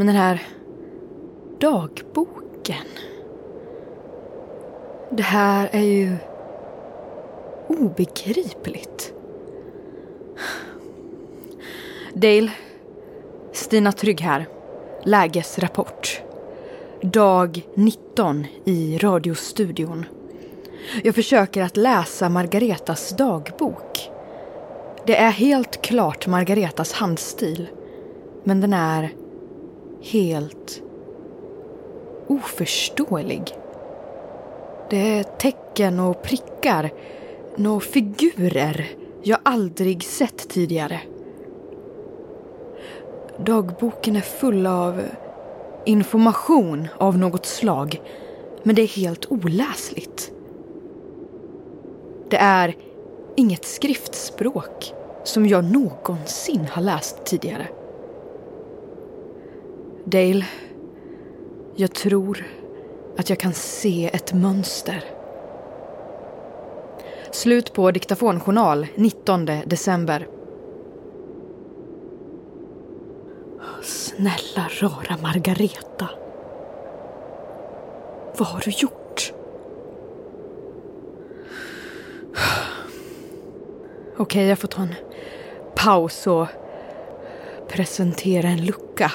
Men den här dagboken. Det här är ju obegripligt. Dale, Stina Trygg här. Lägesrapport. Dag 19 i radiostudion. Jag försöker att läsa Margaretas dagbok. Det är helt klart Margaretas handstil. Men den är helt oförståelig. Det är tecken och prickar, några figurer jag aldrig sett tidigare. Dagboken är full av information av något slag, men det är helt oläsligt. Det är inget skriftspråk som jag någonsin har läst tidigare. Dale, jag tror att jag kan se ett mönster. Slut på diktafonjournal 19 december. Snälla rara Margareta. Vad har du gjort? Okej, jag får ta en paus och presentera en lucka.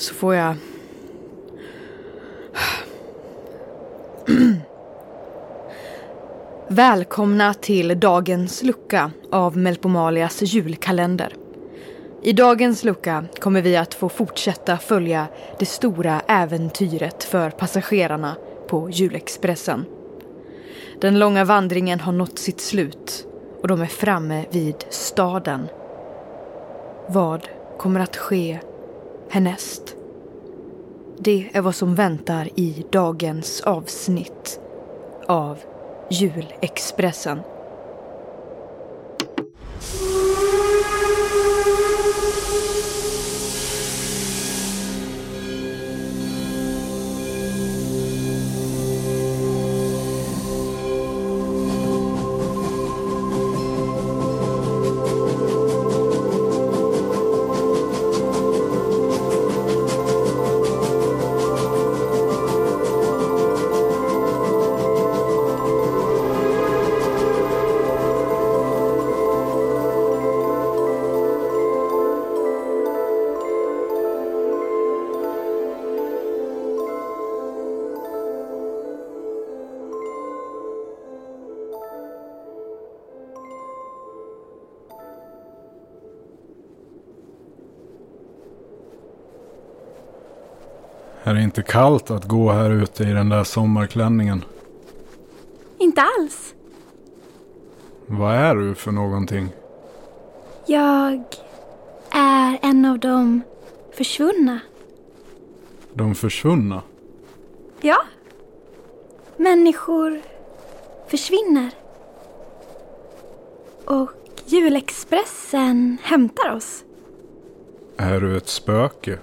Så får jag... Välkomna till dagens lucka av Melpomalias julkalender. I dagens lucka kommer vi att få fortsätta följa det stora äventyret för passagerarna på julexpressen. Den långa vandringen har nått sitt slut och de är framme vid staden. Vad kommer att ske härnäst? Det är vad som väntar i dagens avsnitt av Julexpressen. Är det inte kallt att gå här ute i den där sommarklänningen? Inte alls. Vad är du för någonting? Jag är en av de försvunna. De försvunna? Ja. Människor försvinner. Och julexpressen hämtar oss. Är du ett spöke?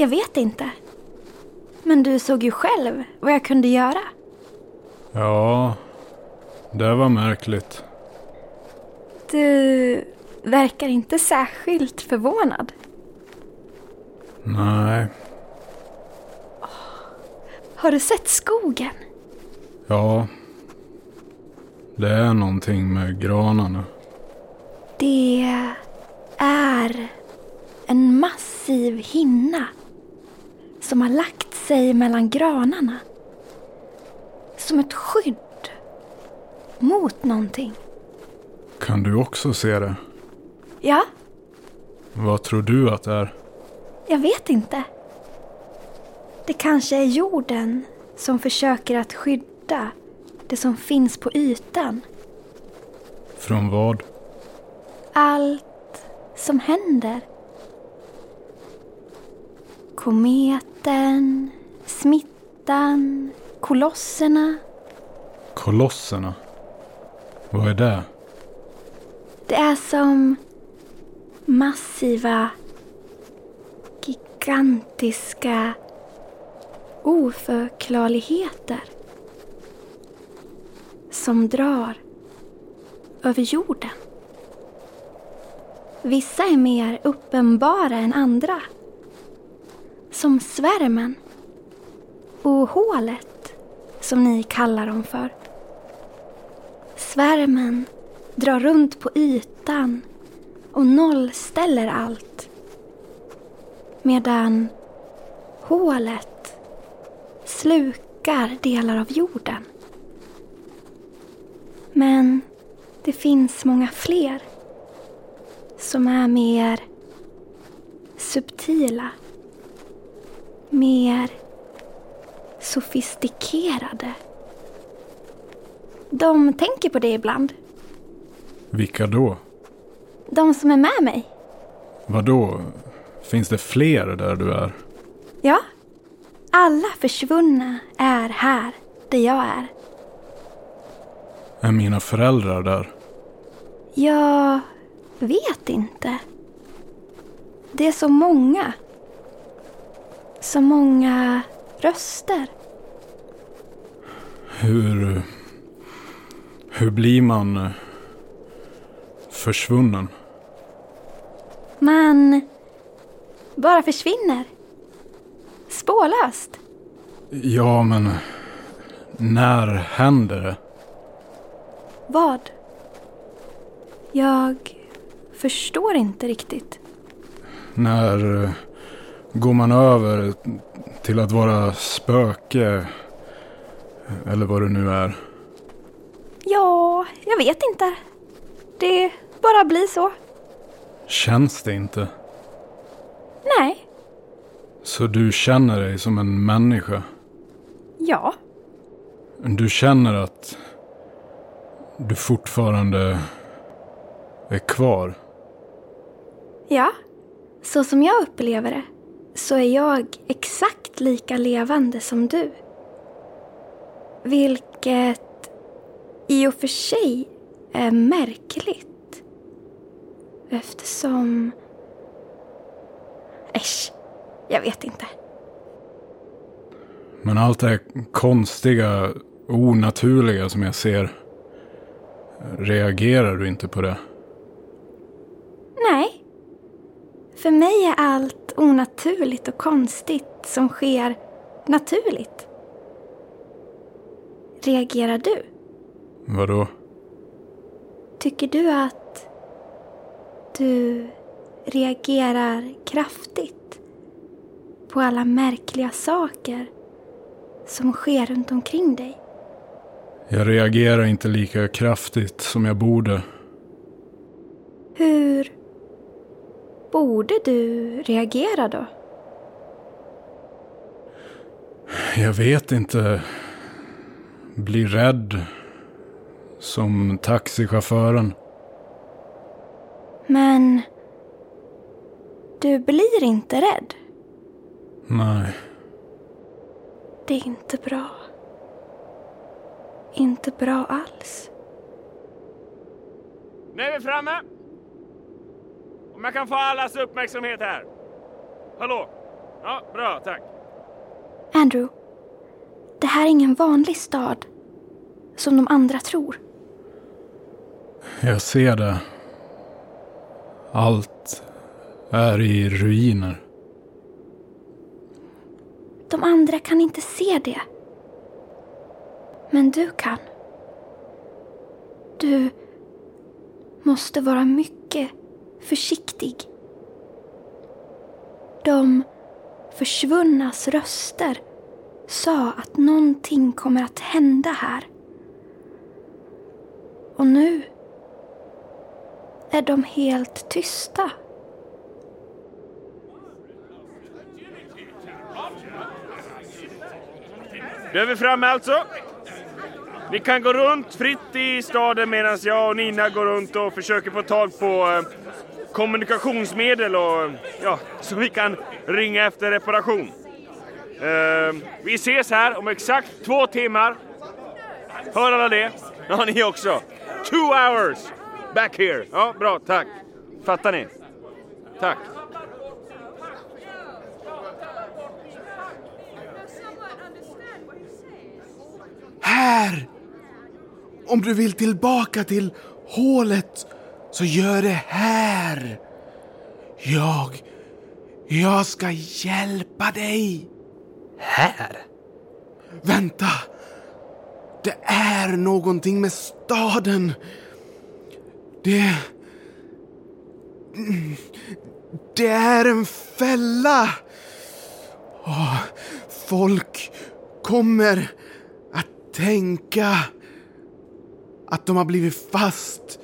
Jag vet inte. Men du såg ju själv vad jag kunde göra. Ja, det var märkligt. Du verkar inte särskilt förvånad. Nej, Har du sett skogen? ja. Det är någonting med granarna. Det är en massiv hinna som har lagt sig mellan granarna. Som ett skydd mot någonting. Kan du också se det? Ja, Vad tror du att det är? jag vet inte. Det kanske är jorden som försöker att skydda det som finns på ytan. Från vad? Allt som händer. Kometen, smittan, kolosserna. Kolosserna? Vad är det? Det är som massiva, gigantiska oförklarligheter som drar över jorden. Vissa är mer uppenbara än andra. Som svärmen. Och hålet, som ni kallar dem för. Svärmen drar runt på ytan och nollställer allt. Medan hålet slukar delar av jorden. Men det finns många fler som är mer subtila, mer sofistikerade. De tänker på det ibland. Vilka då? De som är med mig. Vadå? Finns det fler där du är? Ja. Alla försvunna är här, där jag är. Är mina föräldrar där? Jag vet inte. Det är så många. Så många röster. Hur... Hur blir man eh, försvunnen? Man bara försvinner. Spårlöst. Ja, men när händer det? Vad? Jag förstår inte riktigt. När eh, går man över till att vara spöke? Eller vad det nu är. Ja, jag vet inte. Det bara blir så. Känns det inte? Nej. Så du känner dig som en människa? Ja. Du känner att du fortfarande är kvar? Ja. Så som jag upplever det så är jag exakt lika levande som du. Vilket i och för sig är märkligt. Eftersom... Äsch, jag vet inte. Men allt det här konstiga, onaturliga som jag ser. Reagerar du inte på det? Nej. För mig är allt onaturligt och konstigt som sker naturligt. Reagerar du? Vadå? Tycker du att du reagerar kraftigt på alla märkliga saker som sker runt omkring dig? Jag reagerar inte lika kraftigt som jag borde. Hur borde du reagera då? Jag vet inte. Bli rädd. Som taxichauffören. Men du blir inte rädd. Nej. Det är inte bra. Inte bra alls. Nu är vi framme! Om jag kan få allas uppmärksamhet här. Hallå? Ja, bra, tack. Andrew, det här är ingen vanlig stad som de andra tror. Jag ser det. Allt är i ruiner. De andra kan inte se det. Men du kan. Du måste vara mycket försiktig. De försvunnas röster sa att någonting kommer att hända här. Och nu är de helt tysta. Nu är vi framme alltså. Ni kan gå runt fritt i staden medan jag och Nina går runt och försöker få tag på eh, kommunikationsmedel och eh, ja, så vi kan ringa efter reparation. Eh, vi ses här om exakt två timmar. Hör alla det? Ja, ni också. Two hours back here. Ja, bra, tack. Fattar ni? Tack. Här! Om du vill tillbaka till hålet så gör det här. Jag... Jag ska hjälpa dig. Här? Vänta! Det är någonting med staden. Det... Det är en fälla. Åh, folk kommer att tänka att de har blivit fast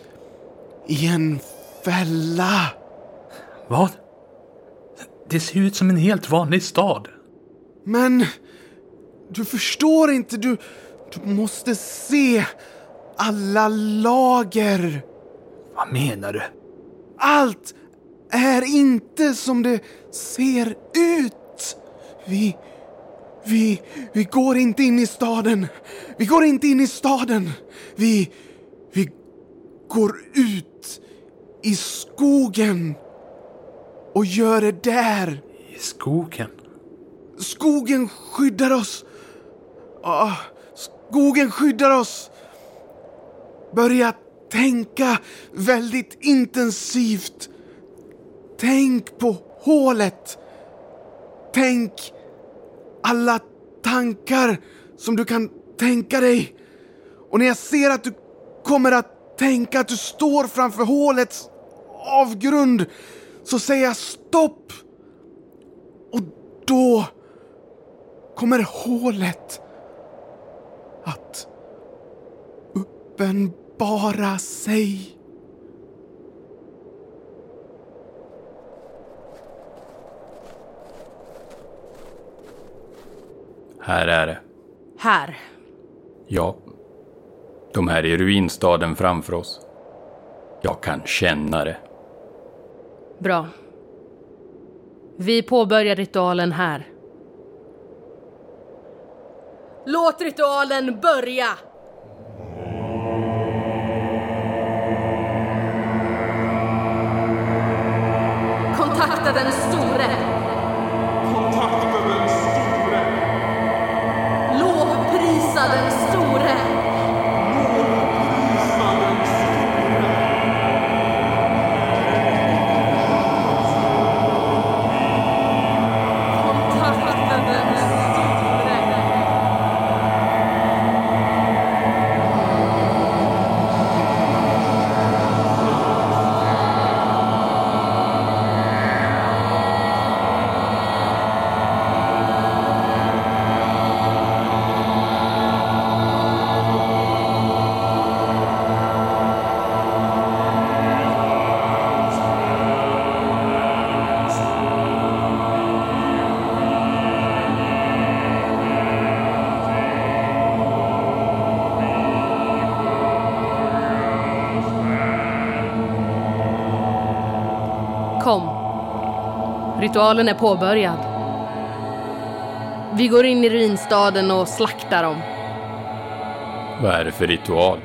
i en fälla. Vad? Det ser ut som en helt vanlig stad. Men du förstår inte. Du, du måste se alla lager. Vad menar du? Allt är inte som det ser ut. Vi... Vi... Vi går inte in i staden. Vi går inte in i staden. Vi... Vi går ut i skogen och gör det där. I skogen? Skogen skyddar oss. Ah, skogen skyddar oss. Börja tänka väldigt intensivt. Tänk på hålet. Tänk alla tankar som du kan tänka dig. Och när jag ser att du kommer att tänka att du står framför hålets avgrund så säger jag stopp. Och då kommer hålet att uppenbara sig. Här är det. Här. Ja. De här är ruinstaden framför oss. Jag kan känna det. Bra. Vi påbörjar ritualen här. Låt ritualen börja! Kontakta den store. Ritualen är påbörjad. Vi går in i ruinstaden och slaktar dem. Vad är det för ritual?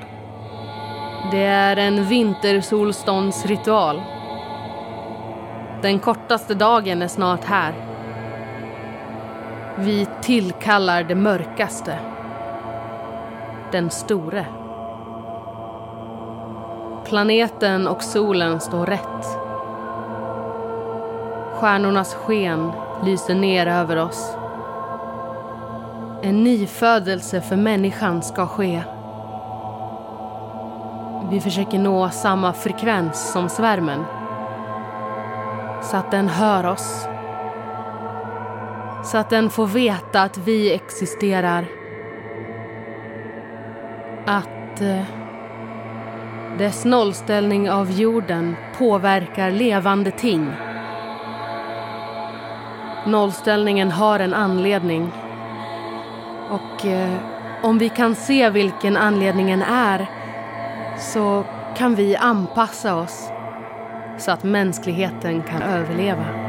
Det är en vintersolståndsritual. Den kortaste dagen är snart här. Vi tillkallar det mörkaste. Den store. Planeten och solen står rätt. Stjärnornas sken lyser ner över oss. En nyfödelse för människan ska ske. Vi försöker nå samma frekvens som svärmen. Så att den hör oss. Så att den får veta att vi existerar. Att eh, dess nollställning av jorden påverkar levande ting. Nollställningen har en anledning. Och eh, om vi kan se vilken anledningen är så kan vi anpassa oss så att mänskligheten kan överleva.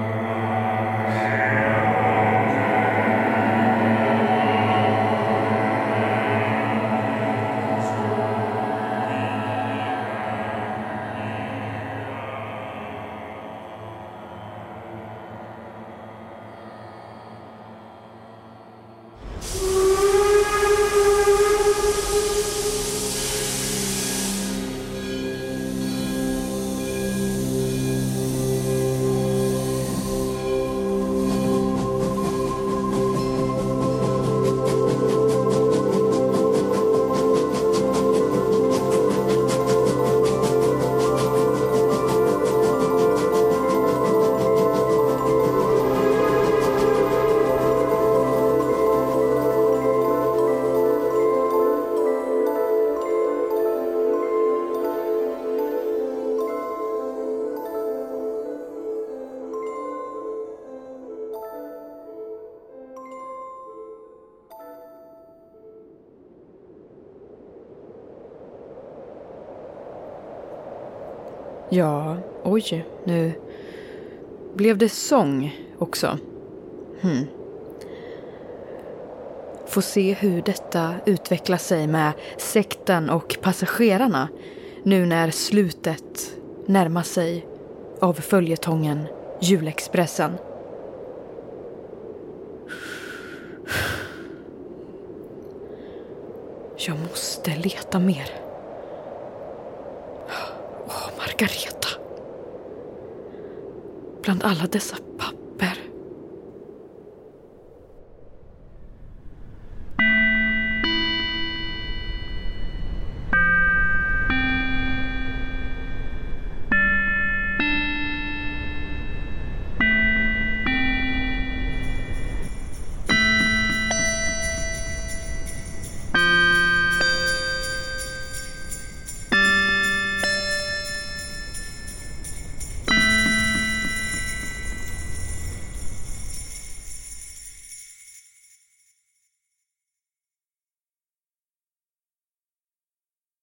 Ja, oj, nu blev det sång också. Hmm. Får se hur detta utvecklar sig med sekten och passagerarna nu när slutet närmar sig av följetongen Julexpressen. Jag måste leta mer. Margareta. Bland alla dessa papper